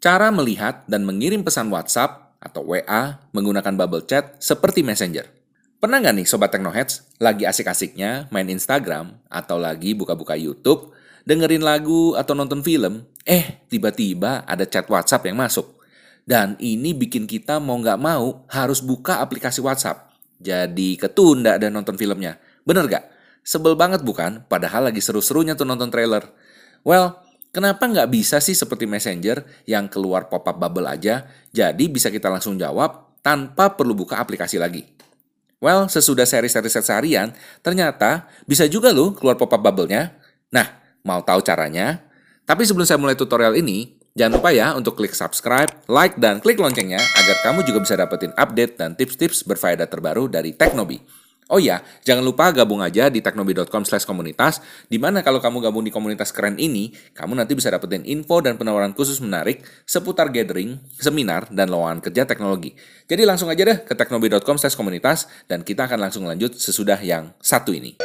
Cara melihat dan mengirim pesan WhatsApp atau WA menggunakan bubble chat seperti Messenger. Pernah nggak nih Sobat Technoheads lagi asik-asiknya main Instagram atau lagi buka-buka YouTube, dengerin lagu atau nonton film, eh tiba-tiba ada chat WhatsApp yang masuk. Dan ini bikin kita mau nggak mau harus buka aplikasi WhatsApp. Jadi ketunda dan nonton filmnya. Bener gak? Sebel banget bukan? Padahal lagi seru-serunya tuh nonton trailer. Well, Kenapa nggak bisa sih seperti Messenger yang keluar pop-up bubble aja, jadi bisa kita langsung jawab tanpa perlu buka aplikasi lagi? Well, sesudah seri-seri set seharian, ternyata bisa juga loh keluar pop-up bubble-nya. Nah, mau tahu caranya? Tapi sebelum saya mulai tutorial ini, jangan lupa ya untuk klik subscribe, like, dan klik loncengnya agar kamu juga bisa dapetin update dan tips-tips berfaedah terbaru dari Teknobi. Oh iya, jangan lupa gabung aja di teknobi.com slash komunitas, di mana kalau kamu gabung di komunitas keren ini, kamu nanti bisa dapetin info dan penawaran khusus menarik seputar gathering, seminar, dan lowongan kerja teknologi. Jadi langsung aja deh ke teknobi.com slash komunitas, dan kita akan langsung lanjut sesudah yang satu ini.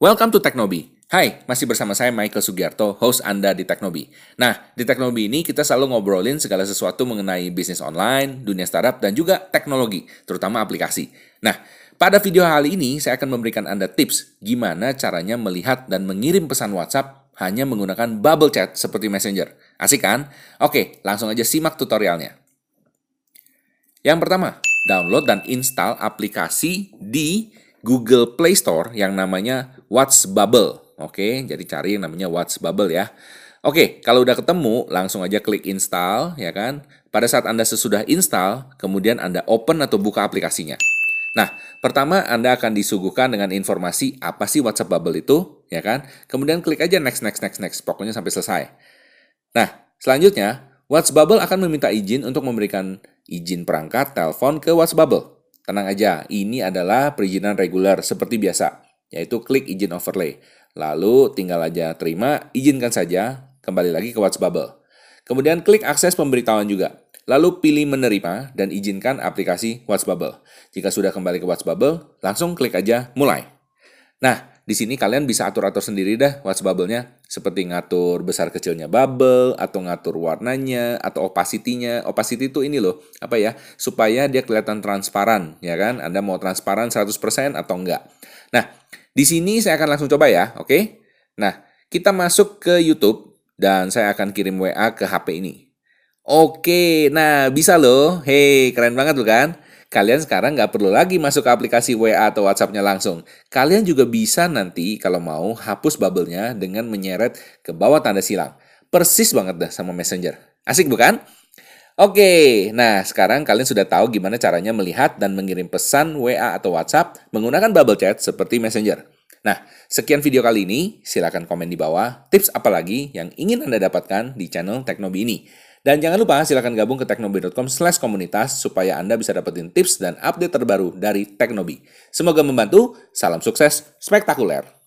Welcome to Teknobi. Hai, masih bersama saya Michael Sugiarto, host Anda di Teknobi. Nah, di Teknobi ini kita selalu ngobrolin segala sesuatu mengenai bisnis online, dunia startup, dan juga teknologi, terutama aplikasi. Nah, pada video kali ini saya akan memberikan Anda tips gimana caranya melihat dan mengirim pesan WhatsApp hanya menggunakan bubble chat seperti Messenger. Asik kan? Oke, langsung aja simak tutorialnya. Yang pertama, download dan install aplikasi di Google Play Store yang namanya What's Bubble. Oke, jadi cari yang namanya What's Bubble ya. Oke, kalau udah ketemu, langsung aja klik install, ya kan? Pada saat Anda sesudah install, kemudian Anda open atau buka aplikasinya. Nah, pertama Anda akan disuguhkan dengan informasi apa sih WhatsApp Bubble itu, ya kan? Kemudian klik aja next, next, next, next, pokoknya sampai selesai. Nah, selanjutnya, WhatsApp Bubble akan meminta izin untuk memberikan izin perangkat telepon ke WhatsApp Bubble. Tenang aja, ini adalah perizinan reguler seperti biasa, yaitu klik izin overlay. Lalu tinggal aja terima, izinkan saja, kembali lagi ke WhatsApp Bubble. Kemudian klik akses pemberitahuan juga. Lalu pilih menerima dan izinkan aplikasi WhatsApp Bubble. Jika sudah kembali ke WhatsApp Bubble, langsung klik aja mulai. Nah, di sini kalian bisa atur-atur sendiri dah WhatsApp bubble-nya. Seperti ngatur besar kecilnya bubble, atau ngatur warnanya, atau opacity-nya. Opacity itu ini loh, apa ya, supaya dia kelihatan transparan, ya kan? Anda mau transparan 100% atau enggak. Nah, di sini saya akan langsung coba ya, oke? Okay? Nah, kita masuk ke YouTube, dan saya akan kirim WA ke HP ini. Oke, nah bisa loh. Hei, keren banget loh kan? Kalian sekarang nggak perlu lagi masuk ke aplikasi WA atau WhatsApp-nya langsung. Kalian juga bisa nanti kalau mau hapus bubble-nya dengan menyeret ke bawah tanda silang. Persis banget dah sama Messenger. Asik bukan? Oke, nah sekarang kalian sudah tahu gimana caranya melihat dan mengirim pesan WA atau WhatsApp menggunakan bubble chat seperti Messenger. Nah, sekian video kali ini. Silahkan komen di bawah tips apa lagi yang ingin Anda dapatkan di channel Teknobi ini. Dan jangan lupa silahkan gabung ke teknobi.com slash komunitas supaya Anda bisa dapetin tips dan update terbaru dari Teknobi. Semoga membantu, salam sukses spektakuler.